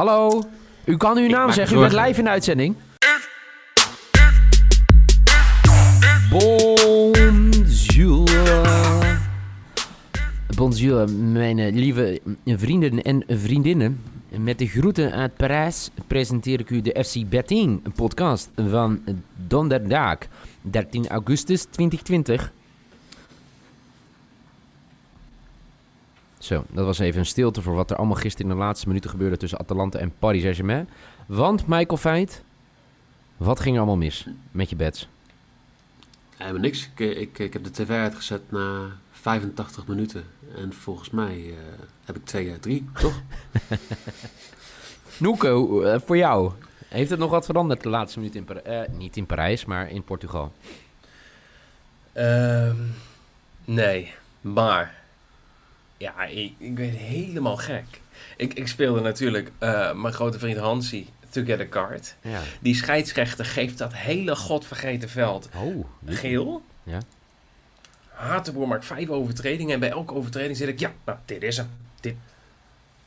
Hallo, u kan uw naam zeggen, u bent live in de uitzending. Bonjour. Bonjour, mijn eh, lieve vrienden en vriendinnen. Met de groeten uit Parijs presenteer ik u de FC Betting podcast van donderdag 13 augustus 2020. Zo, dat was even een stilte voor wat er allemaal gisteren in de laatste minuten gebeurde tussen Atalanta en Paris Saint-Germain. Want, Michael Feit, wat ging er allemaal mis met je bets? Helemaal niks. Ik, eh, ik, ik heb de tv uitgezet na 85 minuten. En volgens mij eh, heb ik 2 uit 3, toch? Noeko, eh, voor jou, heeft het nog wat veranderd de laatste minuut in Parijs? niet in Parijs, maar in Portugal. Ehm, nee, maar... Ja, ik, ik ben helemaal gek. Ik, ik speelde natuurlijk eh, mijn grote vriend Hansi to get a card. Ja. Die scheidsrechter geeft dat hele godvergeten veld Oh, geel. Ja. Hatenboer maakt vijf overtredingen en bij elke overtreding zit ik, ja, nou, dit is hem. Dit.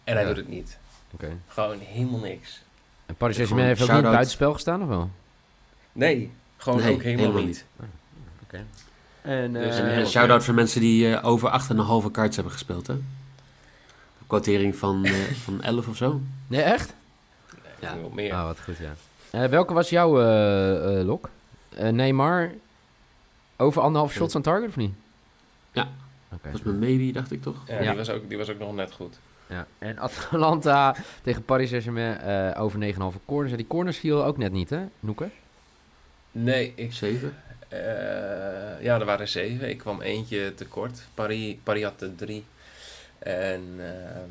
En hij Ja. doet het niet. oké. Gewoon helemaal niks. En Paris Saint-Germain heeft ook niet buitenspel gestaan, of wel? Nee, gewoon Nee, ook helemaal, helemaal niet. Oké. En, Dus eh, een shout-out voor mensen die eh, over 8,5 kaarts hebben gespeeld, hè? Een quotering van, eh, van 11 of zo. Nee, echt? Ja. Veel meer. Ah, wat goed, ja. Eh, welke was jouw eh, eh, lok? Eh, Neymar over anderhalf shots aan target, of niet? Ja. Oké. Dat was mijn maybe, dacht ik toch? Ja, Ja. Die, was ook, die was ook nog net goed. Ja. En Atalanta tegen Paris Saint-Germain eh, over 9,5 corners. En die corners viel ook net niet, hè, Noeke? Nee, ik 7. Eh, ja, er waren zeven. Ik kwam eentje tekort. Paris, Paris had er drie. En eh,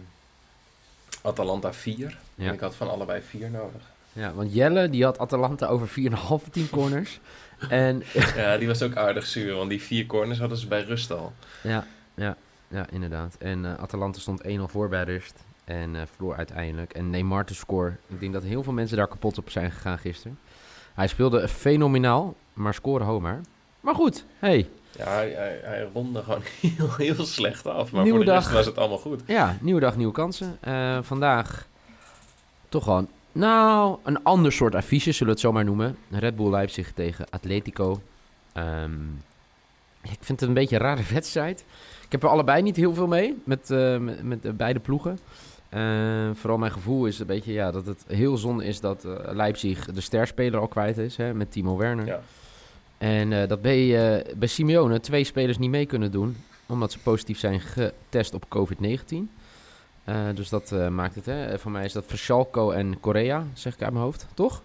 Atalanta vier. Ja. En ik had van allebei vier nodig. Ja, want Jelle, die had Atalanta over 4,5 10 corners. en ja, die was ook aardig zuur. Want die vier corners hadden ze bij rust al. ja, ja, ja, inderdaad. En eh, Atalanta stond 1-0 voor bij rust. En eh, verloor uiteindelijk. En Neymar te score. Ik denk dat heel veel mensen daar kapot op zijn gegaan gisteren. Hij speelde fenomenaal, maar scoorde homer. Maar goed, hey, Ja, hij, hij, hij ronde gewoon heel, heel slecht af. Maar Nieuwe voor de rest dag. was het allemaal goed. Ja, nieuwe dag, nieuwe kansen. Eh, vandaag toch gewoon, nou, een ander soort affiche, zullen we het zo maar noemen. Red Bull Leipzig tegen Atletico. Ehm, ik vind het een beetje een rare wedstrijd. Ik heb er allebei niet heel veel mee, met, eh, met, met de beide ploegen. Eh, vooral mijn gevoel is een beetje ja, dat het heel zonde is dat eh, Leipzig de sterspeler al kwijt is, hè, met Timo Werner. Ja. En eh, dat bij, eh, bij Simeone twee spelers niet mee kunnen doen, omdat ze positief zijn getest op COVID-19. Eh, dus dat maakt het. Hè. Voor mij is dat Verschalco en Korea, zeg ik uit mijn hoofd, toch?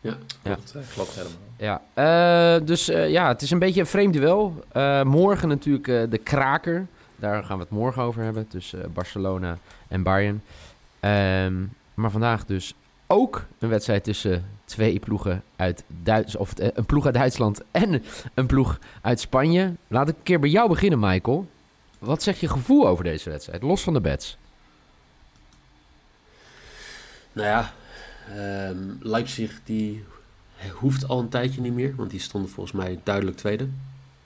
Ja. Klopt, eh, klopt helemaal. Ja, dus ja, het is een beetje een vreemd duel. Morgen natuurlijk de kraker. Daar gaan we het morgen over hebben. Tussen eh, Barcelona en Bayern. Ehm, maar vandaag dus ook een wedstrijd tussen twee ploegen uit Duits, of eh, een ploeg uit Duitsland en een ploeg uit Spanje. Laat ik een keer bij jou beginnen, Michael. Wat zegt je gevoel over deze wedstrijd, los van de bets? Nou ja, ehm, Leipzig die hoeft al een tijdje niet meer. Want die stonden volgens mij duidelijk tweede.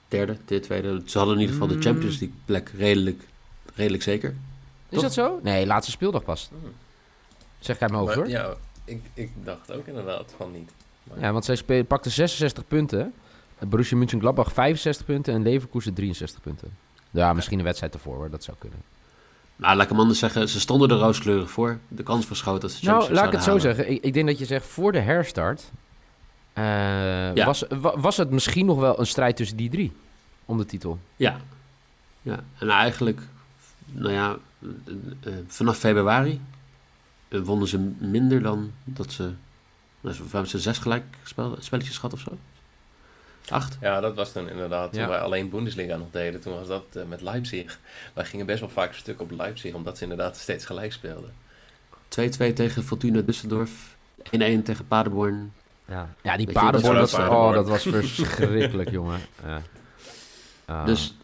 Derde, dit tweede. Ze hadden in ieder geval Mm. de Champions League plek redelijk, redelijk zeker. Is Toch? dat zo? Nee, laatste speeldag pas. Hmm. Zeg ik uit mijn hoofd Maar, hoor. ja, ik, ik dacht ook inderdaad van niet. Maar- Ja, want zij speel, pakte 66 punten. Borussia Mönchengladbach 65 punten en Leverkusen 63 punten. Ja, misschien een wedstrijd ervoor hoor, dat zou kunnen. Nou, laat ik hem anders zeggen. Ze stonden er rooskleurig voor. De kans groot dat ze Nou, Champions laat ik het zo zeggen. Ik, ik denk dat je zegt voor de herstart... eh, Ja. was, wa- was het misschien nog wel een strijd tussen die drie om de titel. Ja. ja. En eigenlijk, nou ja, eh, eh, vanaf februari wonnen ze minder dan dat ze... Nou, ze hebben ze zes gelijk spel, spelletjes gehad of zo? Acht? Ja, dat was toen inderdaad. Toen Ja. wij alleen Bundesliga nog deden, toen was dat met Leipzig. Wij gingen best wel vaak een stuk op Leipzig, omdat ze inderdaad steeds gelijk speelden. 2-2 tegen Fortuna Düsseldorf. 1-1 tegen Paderborn. Ja, ja die Paderborn, dat, oh, dat was verschrikkelijk, jongen. Ja. Ah. Dus,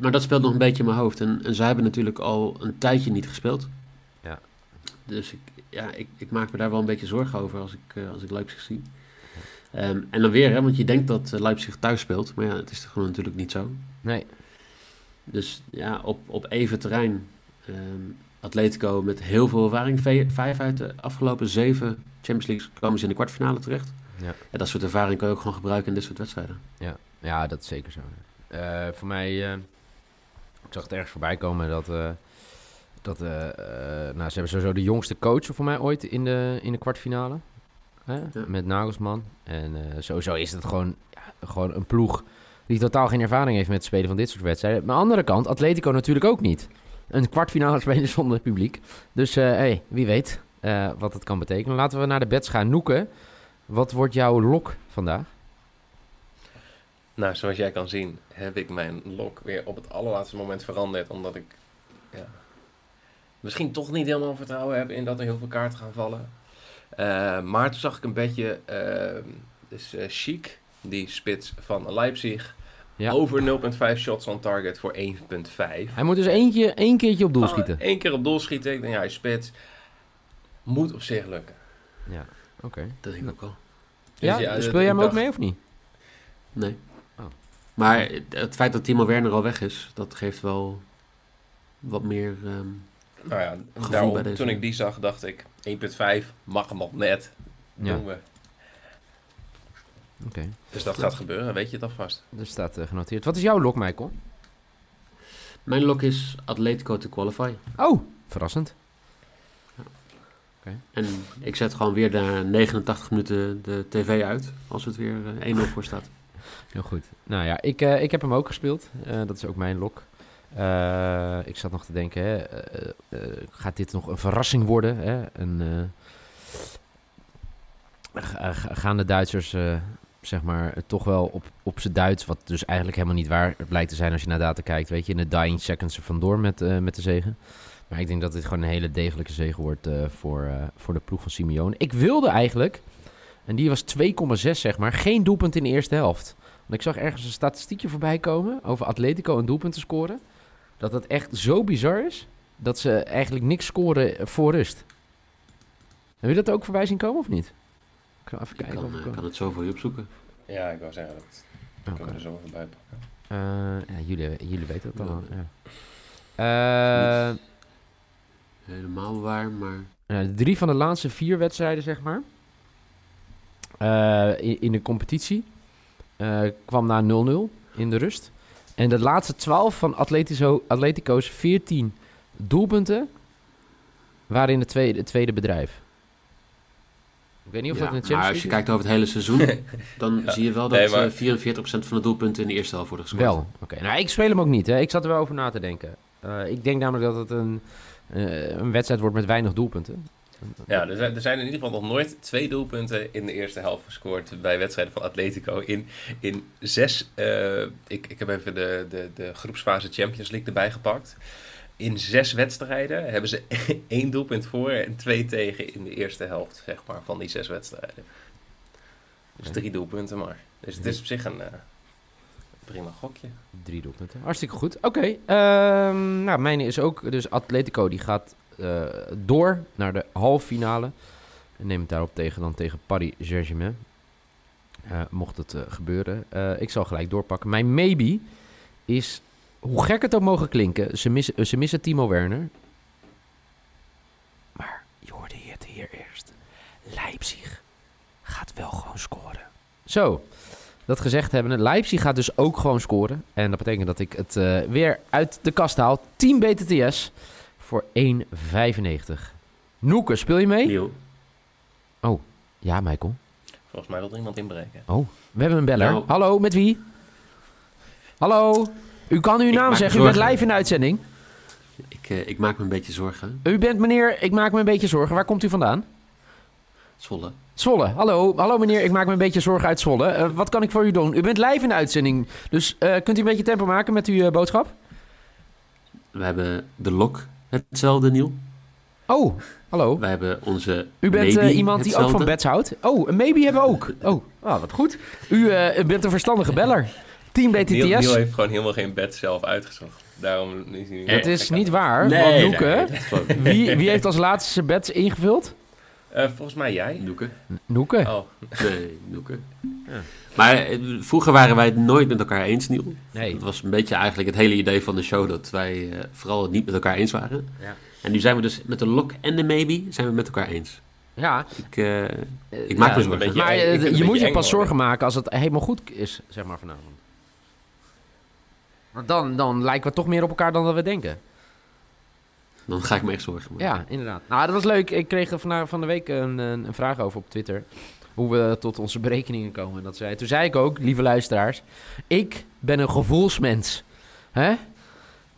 maar dat speelt nog een beetje in mijn hoofd. En, en zij hebben natuurlijk al een tijdje niet gespeeld. Ja. Dus ik, ja, ik, ik maak me daar wel een beetje zorgen over als ik, eh, als ik Leipzig zie. Ehm, en dan weer, hè, want je denkt dat eh, Leipzig thuis speelt. Maar ja, het is gewoon natuurlijk niet zo. Nee, Dus ja, op, op even terrein ehm, Atletico met heel veel ervaring. Vijf uit de afgelopen zeven Champions Leagues komen ze in de kwartfinale terecht. Ja. En dat soort ervaring kan je ook gewoon gebruiken in dit soort wedstrijden. Ja, dat is zeker zo. Eh, voor mij, eh, ik zag het ergens voorbij komen dat, eh, dat nou, ze hebben sowieso de jongste coach voor mij ooit in de, in de kwartfinale. Hè? Ja. Met Nagelsman. En sowieso is het gewoon, ja, gewoon een ploeg die totaal geen ervaring heeft met het spelen van dit soort wedstrijden. Maar aan de andere kant, Atletico natuurlijk ook niet. Een kwartfinale spelen zonder publiek. Dus eh, hey, wie weet eh, wat het kan betekenen. Laten we naar de bets gaan. Noeken, wat wordt jouw lok vandaag? Nou, zoals jij kan zien, heb ik mijn lok weer op het allerlaatste moment veranderd. Omdat ik ja, misschien toch niet helemaal vertrouwen heb in dat er heel veel kaarten gaan vallen. Eh, maar toen zag ik een beetje, eh, dus Chic, die spits van Leipzig, Ja. over 0,5 shots on target voor 1,5. Hij moet dus eentje, één keertje op doel schieten. Eén keer op doel schieten. Ik denk, ja, hij is spits. Moet op zich lukken. Ja, oké. Dat denk ik ook al. Dus Ja, ja, speel jij hem ook dacht- mee of niet? Nee. Oh. Maar het feit dat Timo Werner al weg is, dat geeft wel wat meer... ehm, Nou ja, daarom, bij deze. toen ik die zag, dacht ik 1,5 mag hem al net. Ja. Doen we. Oké, Dus dat gaat gebeuren, weet je het alvast. er staat eh, genoteerd. Wat is jouw lok, Michael? Mijn lok is Atletico te qualify. Oh, verrassend. En ik zet gewoon weer na 89 minuten de tv uit, als het weer eh, 1-0 voor staat. Heel goed. Nou ja, ik, eh, ik heb hem ook gespeeld. Eh, dat is ook mijn lok. Eh, ik zat nog te denken, hè, eh, eh, gaat dit nog een verrassing worden? Hè? Een, eh, ga- ga- gaan de Duitsers, eh, zeg maar, toch wel op, op z'n Duits, wat dus eigenlijk helemaal niet waar blijkt te zijn als je naar data kijkt, weet je, in de dying seconds er vandoor met, eh, met de zegen. Maar ik denk dat dit gewoon een hele degelijke zege wordt eh, voor, eh, voor de ploeg van Simeone. Ik wilde eigenlijk, en die was 2,6 zeg maar, geen doelpunt in de eerste helft. Want ik zag ergens een statistiekje voorbij komen over Atletico een doelpunten scoren. Dat het echt zo bizar is dat ze eigenlijk niks scoren voor rust. Heb je dat ook voorbij zien komen of niet? Ik ga even Ik kijken. kan, of eh, ik kan het zo voor je opzoeken. Ja, ik wou zeggen, dat kunnen we er zo even bij pakken. Eh, ja, jullie, jullie weten het al. Ja. Ja. Eh, Helemaal waar, maar... Nou, de drie van de laatste vier wedstrijden, zeg maar. eh, in, in de competitie. eh, kwam na 0-0 in de rust. En de laatste 12 van Atletico, Atletico's 14 doelpunten. waren in het tweede, het tweede bedrijf. Ik weet niet of Ja, dat in de maar als je kijkt over het hele seizoen, dan Ja. zie je wel dat Nee, maar- eh, 44% van de doelpunten in de eerste helft worden gescoord. Wel, oké. Nou, ik speel hem ook niet. Hè. Ik zat er wel over na te denken. Eh, ik denk namelijk dat het een, eh, een wedstrijd wordt met weinig doelpunten. Ja, er zijn, er zijn in ieder geval nog nooit twee doelpunten in de eerste helft gescoord bij wedstrijden van Atletico. In, in zes, eh, ik, ik heb even de, de, de groepsfase Champions League erbij gepakt. In zes wedstrijden hebben ze één doelpunt voor en twee tegen in de eerste helft, zeg maar, van die zes wedstrijden. Dus drie doelpunten maar. Dus het is op zich een eh, prima gokje. Drie doelpunten. Hartstikke goed. Oké. ehm, nou, mijn is ook. Dus Atletico die gaat eh, door naar de halve finale. En neemt daarop tegen dan tegen Paris Saint-Germain. Eh, mocht het gebeuren. Ik zal gelijk doorpakken. Mijn maybe is, hoe gek het ook mogen klinken, ze missen, eh, ze missen Timo Werner. Maar je hoorde het hier eerst. Leipzig gaat wel gewoon scoren. Zo, dat gezegd hebben, Leipzig gaat dus ook gewoon scoren. En dat betekent dat ik het eh, weer uit de kast haal. 10 BTTS voor 1,95. Noeke, speel je mee? Niel, Ja, Michael. Volgens mij wil er iemand inbreken. We hebben een beller. Hallo, met wie? Hallo? U kan uw naam zeggen, u bent live in de uitzending. ik, eh, ik maak me een beetje zorgen. U bent meneer, ik maak me een beetje zorgen. Waar komt u vandaan? Zwolle. Zwolle. Hallo, hallo meneer, ik maak me een beetje zorgen uit Zwolle. Eh, wat kan ik voor u doen? U bent live in de uitzending. Dus eh, kunt u een beetje tempo maken met uw boodschap? We hebben de lok hetzelfde, Niel. Oh, hallo. We hebben onze U bent maybe iemand die ook van bets houdt? Oh, een maybe hebben we ook. Oh, ah, wat goed. U eh, bent een verstandige beller. 10 Neil, Neil BTTS. heeft gewoon helemaal geen bed zelf uitgezocht. Daarom is hij niet Het is niet waar, Nee, want Noeke... nee, dat. Wie, wie heeft als laatste zijn bets ingevuld? Eh, volgens mij jij. Noeke. Noeke. Oh, Nee, Noeke. Ja. Maar eh, vroeger waren wij het nooit met elkaar eens, Niel. Nee. Het was een beetje eigenlijk het hele idee van de show dat wij eh, vooral het niet met elkaar eens waren. Ja. En nu zijn we dus met de lock en de maybe zijn we met elkaar eens. Ja, Ik, eh, eh, ik maak ja, me een zorgen. beetje- Maar je moet je pas zorgen maken als het helemaal goed is, zeg maar, vanavond. Want dan, dan lijken we toch meer op elkaar dan dat we denken. Dan ga ik me echt zorgen maken. Ja, inderdaad. Nou, dat was leuk. Ik kreeg vandaag van de week een, een, een vraag over op Twitter. Hoe we tot onze berekeningen komen. Dat zei, toen zei ik ook, lieve luisteraars, ik ben een gevoelsmens. Hè?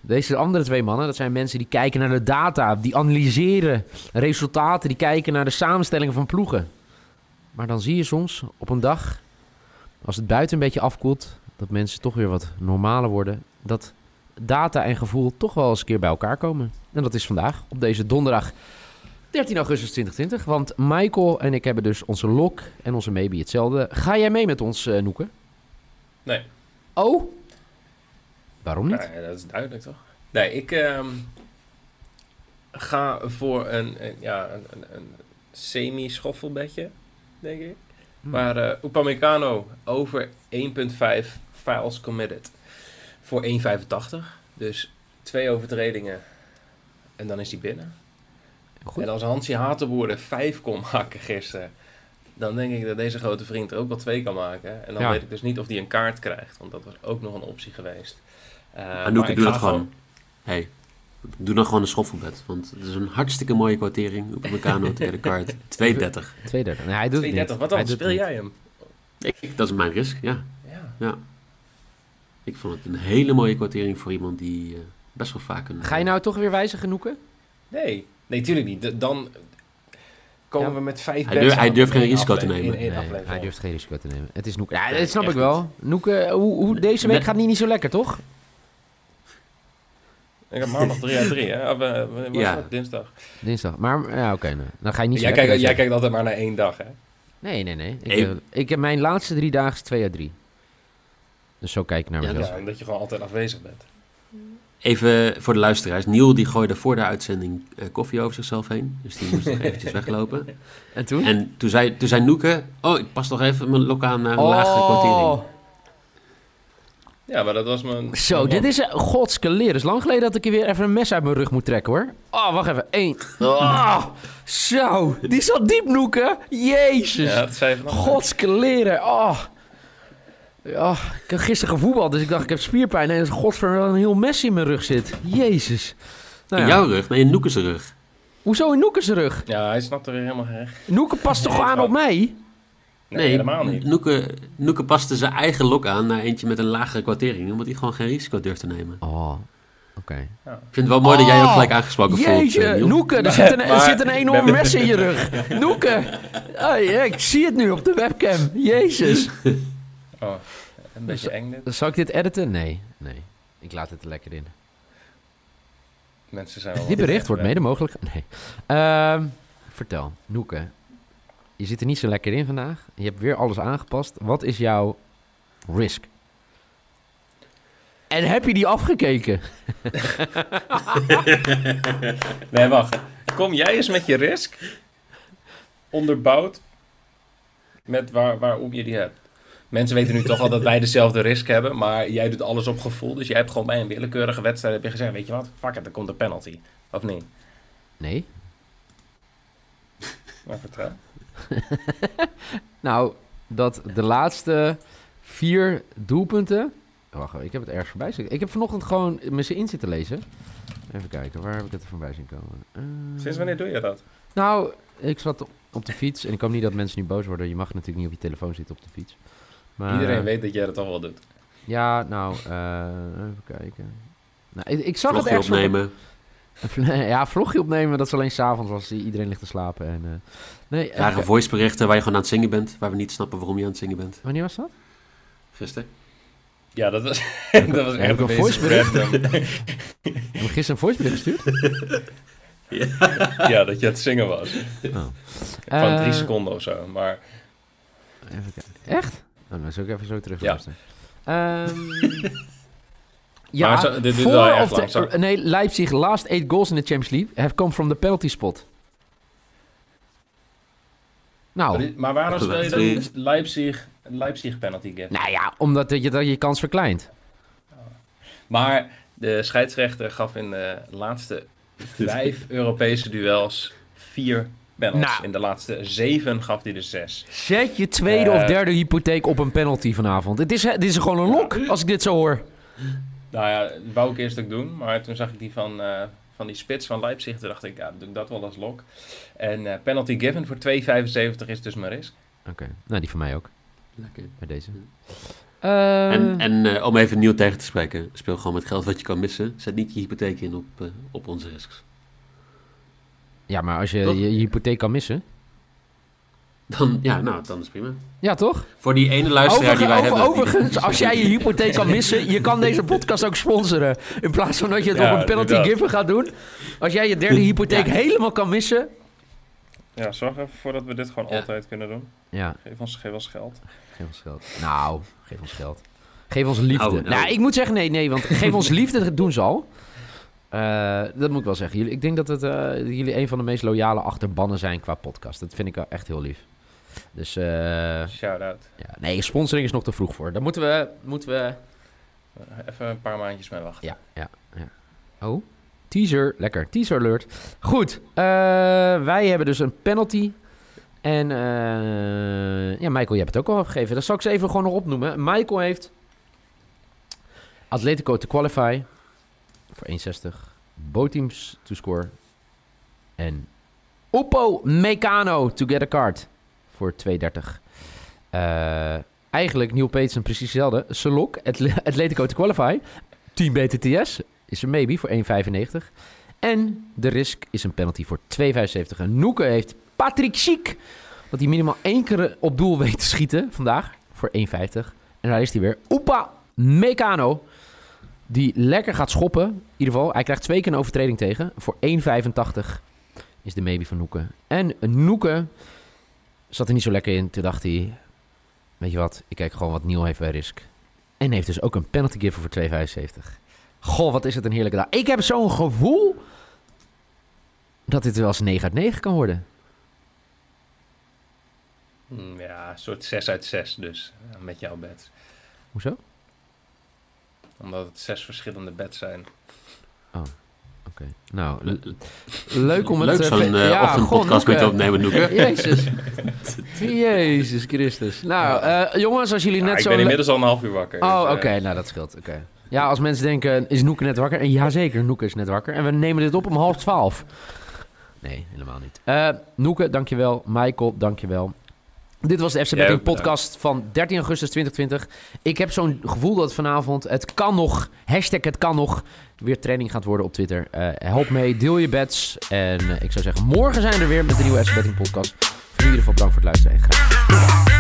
Deze andere twee mannen, dat zijn mensen die kijken naar de data, die analyseren resultaten, die kijken naar de samenstellingen van ploegen. Maar dan zie je soms op een dag, als het buiten een beetje afkoelt, dat mensen toch weer wat normaler worden, dat data en gevoel toch wel eens een keer bij elkaar komen. En dat is vandaag, op deze donderdag 13 augustus 2020. Want Michael en ik hebben dus onze lok en onze maybe hetzelfde. Ga jij mee met ons, eh Noeke? Nee. Oh? Waarom niet? Ja, dat is duidelijk toch? Nee, ik ehm, ga voor een, een, ja, een, een, een semi-schoffelbedje, denk ik. Hmm. Maar eh Upamecano over 1.5 files committed voor 1.85. Dus twee overtredingen en dan is hij binnen. Goed. En als Hansi Hatenboer er 5 kon maken gisteren, dan denk ik dat deze grote vriend er ook wel twee kan maken. En dan Ja. weet ik dus niet of hij een kaart krijgt, want dat was ook nog een optie geweest. Uh, Anouk, doe dat gewoon. hey, doe dan gewoon een schoffelbed. Want het is een hartstikke mooie kwartering op Meccano tegen de kaart. 2,30. 230. Nee, hij doet het 230, niet. wat dan? Speel jij hem? Ik, dat is mijn risk, ja. Ja. Ik vond het een hele mooie kwartering voor iemand die eh, best wel vaak een... Ga je nou toch weer wijzigen, Noeke? Nee, nee, tuurlijk niet. Dan komen Ja. we met vijf Hij durft- hij durft geen risico te nemen. Nee, hij durft geen risico te nemen. Het is Noeke. Ja, dat snap ik wel. Noeke, hoe, hoe, deze week Met- gaat niet, niet zo lekker, toch? Ik heb maandag 3 uit 3, hè? Of, eh, Ja. dat? Dinsdag. Dinsdag. Maar ja, oké. nou, dan ga je niet zo Jij lekker kijkt, jij kijkt altijd maar naar één dag, hè? Nee, nee, nee. Ik, eh, heb mijn laatste drie dagen is 2 uit 3. Dus zo kijk ik naar Ja, mezelf. Ja, omdat je gewoon altijd afwezig bent. Even voor de luisteraars. Niel die gooide voor de uitzending eh, koffie over zichzelf heen. Dus die moest nog eventjes weglopen. En toen? En toen zei, toen zei Noeke... Oh, ik pas toch even mijn lok aan naar een lagere kwartering. Ja, maar dat was mijn... Zo, mijn dit is godskeleren. Het is lang geleden dat ik hier weer even een mes uit mijn rug moet trekken, hoor. Oh, wacht even. Eén. Oh, zo, die zat diep, Noeke. Jezus. Ja, dat zei je vanochtend. Godskeleren. Oh. Ja, ik heb gisteren gevoetbald, dus ik dacht ik heb spierpijn. En godver een heel mes in mijn rug zit. Jezus. Nou In jouw rug? Nee, in Noeke's rug. Hoezo in Noeke's rug? Ja, hij snapt er weer helemaal geen... Noeke past toch Nee, aan op mij? Nee, helemaal niet. Noeke, Noeke paste zijn eigen lok aan naar eentje met een lagere kwartering. Omdat hij gewoon geen risico durft te nemen. Oh, oké. Ik vind het wel mooi dat jij ook Oh, gelijk aangesproken voelt. Jeetje, Niel. Noeke, er zit een, er zit een enorm mes in je rug. Noeke, oh, ja, ik zie het nu op de webcam. Jezus. Oh, een beetje eng dit. Zal ik dit editen? Nee, nee. Ik laat het er lekker in. Mensen zijn wel Dit bericht wordt mede mogelijk... Nee. Ehm, vertel, Noeke. Je zit er niet zo lekker in vandaag. Je hebt weer alles aangepast. Wat is jouw risk? En heb je die afgekeken? Nee, wacht. Kom jij eens met je risk onderbouwd met waar, waarom je die hebt. Mensen weten nu toch al dat wij dezelfde risk hebben, maar jij doet alles op gevoel. Dus jij hebt gewoon bij een willekeurige wedstrijd heb je gezegd, weet je wat, fuck it, er komt een penalty. Of niet? Nee. Maar vertrouw. Nou, dat de laatste vier doelpunten... Wacht, ik heb het ergens voorbij zitten. Ik heb vanochtend gewoon me in zitten lezen. Even kijken, waar heb ik het voorbij zien komen? Eh, Sinds wanneer doe je dat? Nou, ik zat op- op de fiets en ik hoop niet dat mensen nu boos worden. Je mag natuurlijk niet op je telefoon zitten op de fiets. Maar, Iedereen weet dat jij dat toch wel doet. Ja, nou, eh, even kijken. Nou, ik, ik zag het Vlogje op- opnemen. ja, vlogje opnemen, dat is alleen s'avonds als iedereen ligt te slapen. En, eh, nee, Rare voiceberichten waar je gewoon aan het zingen bent. Waar we niet snappen waarom je aan het zingen bent. Wanneer was dat? Gisteren. Ja, dat was, dat was Heb echt ik een voicebericht? Heb je gisteren een voicebericht gestuurd? Ja, dat je aan het zingen was. Oh. Van drie Eh, seconden of zo. Maar Even kijken. Echt? Oh, dan zal ik even zo terug Ja. luisteren. Ehm, ja, Maar zo- dit voor of de- lang, nee, Leipzig last eight goals in de Champions League have come from the penalty spot. Nou, Maar waarom speel je dan Leipzig, Leipzig penalty gap? nou ja, omdat je, dat je kans verkleint. Maar de scheidsrechter gaf in de laatste Vijf Europese duels, vier Nou. In de laatste zeven gaf hij er zes. Zet je tweede Eh. of derde hypotheek op een penalty vanavond. Het is, dit is gewoon een lok, als ik dit zo hoor. Nou ja, dat wou ik eerst ook doen. Maar toen zag ik die van, eh, van die spits van Leipzig. Toen dacht ik, ja, doe ik dat wel als lok. En eh, penalty given voor 2,75 is dus mijn risk. Oké, nou die van mij ook, Lekker. bij deze. En, Eh, en eh, om even nieuw tegen te spreken, speel gewoon met geld wat je kan missen. Zet niet je hypotheek in op, eh, op onze risks. Ja, maar als je Toch? je, je hypotheek kan missen. Dan, ja, nou, dan is prima. Ja, toch? Voor die ene luisteraar die wij over- hebben. overigens, als jij je hypotheek kan missen, je kan deze podcast ook sponsoren. In plaats van dat je het Ja, op een penalty inderdaad. given gaat doen. Als jij je derde hypotheek Ja. helemaal kan missen. Ja, zorg even voor dat we dit gewoon Ja. altijd kunnen doen. Ja, Geef ons, geef ons geld. geef ons geld. Nou, geef ons geld. Geef ons liefde. Nou, Nou, nou. ik moet zeggen, nee, nee, want geef ons liefde, dat doen ze al. Eh, dat moet ik wel zeggen. Jullie, ik denk dat, het, eh, jullie een van de meest loyale achterbannen zijn qua podcast. Dat vind ik wel echt heel lief. Dus eh, Shout-out. ja, nee, sponsoring is nog te vroeg voor. Daar moeten we, moeten we Even een paar maandjes mee wachten. Ja, ja, ja. Oh, teaser. Lekker. Teaser alert. Goed. wij hebben dus een penalty. En ja, Michael, je hebt het ook al gegeven. Dat zal ik ze even gewoon nog opnoemen. Michael heeft Atletico to qualify voor 1,60. Boteams to score. En Oppo Meccano to get a card voor 2,30. Eh eigenlijk Neil Peterson precies hetzelfde. Atle- Atletico to qualify. Team BTTS is een maybe voor 1,95. En de risk is een penalty voor 2,75. En Noeke heeft Patrick Schiek. Dat hij minimaal één keer op doel weet te schieten vandaag. Voor 1,50. En daar is hij weer. Oepa Meccano. Die lekker gaat schoppen. In ieder geval, hij krijgt twee keer een overtreding tegen. Voor 1,85 is de maybe van Noeke. En Noeke zat er niet zo lekker in. Toen dacht hij... Weet je wat, ik kijk gewoon wat Niel heeft bij Risk. En heeft dus ook een penalty giver voor 2,75. Goh, wat is het een heerlijke dag. Ik heb zo'n gevoel dat dit wel eens 9 uit 9 kan worden. Hmm, ja, een soort 6 uit 6 dus. ja, met jouw bets. Hoezo? Omdat het zes verschillende bets zijn. Oké. Nou, le- leuk om het... Leuk eh, zo'n eh, ja, ochtendpodcast met opnemen, Noeke. Jezus. Jezus Christus. Nou, eh, jongens, als jullie Ja, net ik zo... ben inmiddels al een half uur wakker. Oh, dus, oké. Nou, dat scheelt. Oké. Ja, als mensen denken, is Noeke net wakker? En jazeker, Noeke is net wakker. En we nemen dit op om half twaalf. Nee, helemaal niet. Eh Noeke, dankjewel. Michael, dankjewel. Dit was de FC Betting podcast van 13 augustus 2020. Ik heb zo'n gevoel dat vanavond het kan nog, hashtag het kan nog, weer training gaat worden op Twitter. Eh, help mee, deel je bets. En eh, ik zou zeggen, morgen zijn we er weer met de nieuwe FC Betting podcast. Voor in ieder geval bedankt voor het luisteren en graag.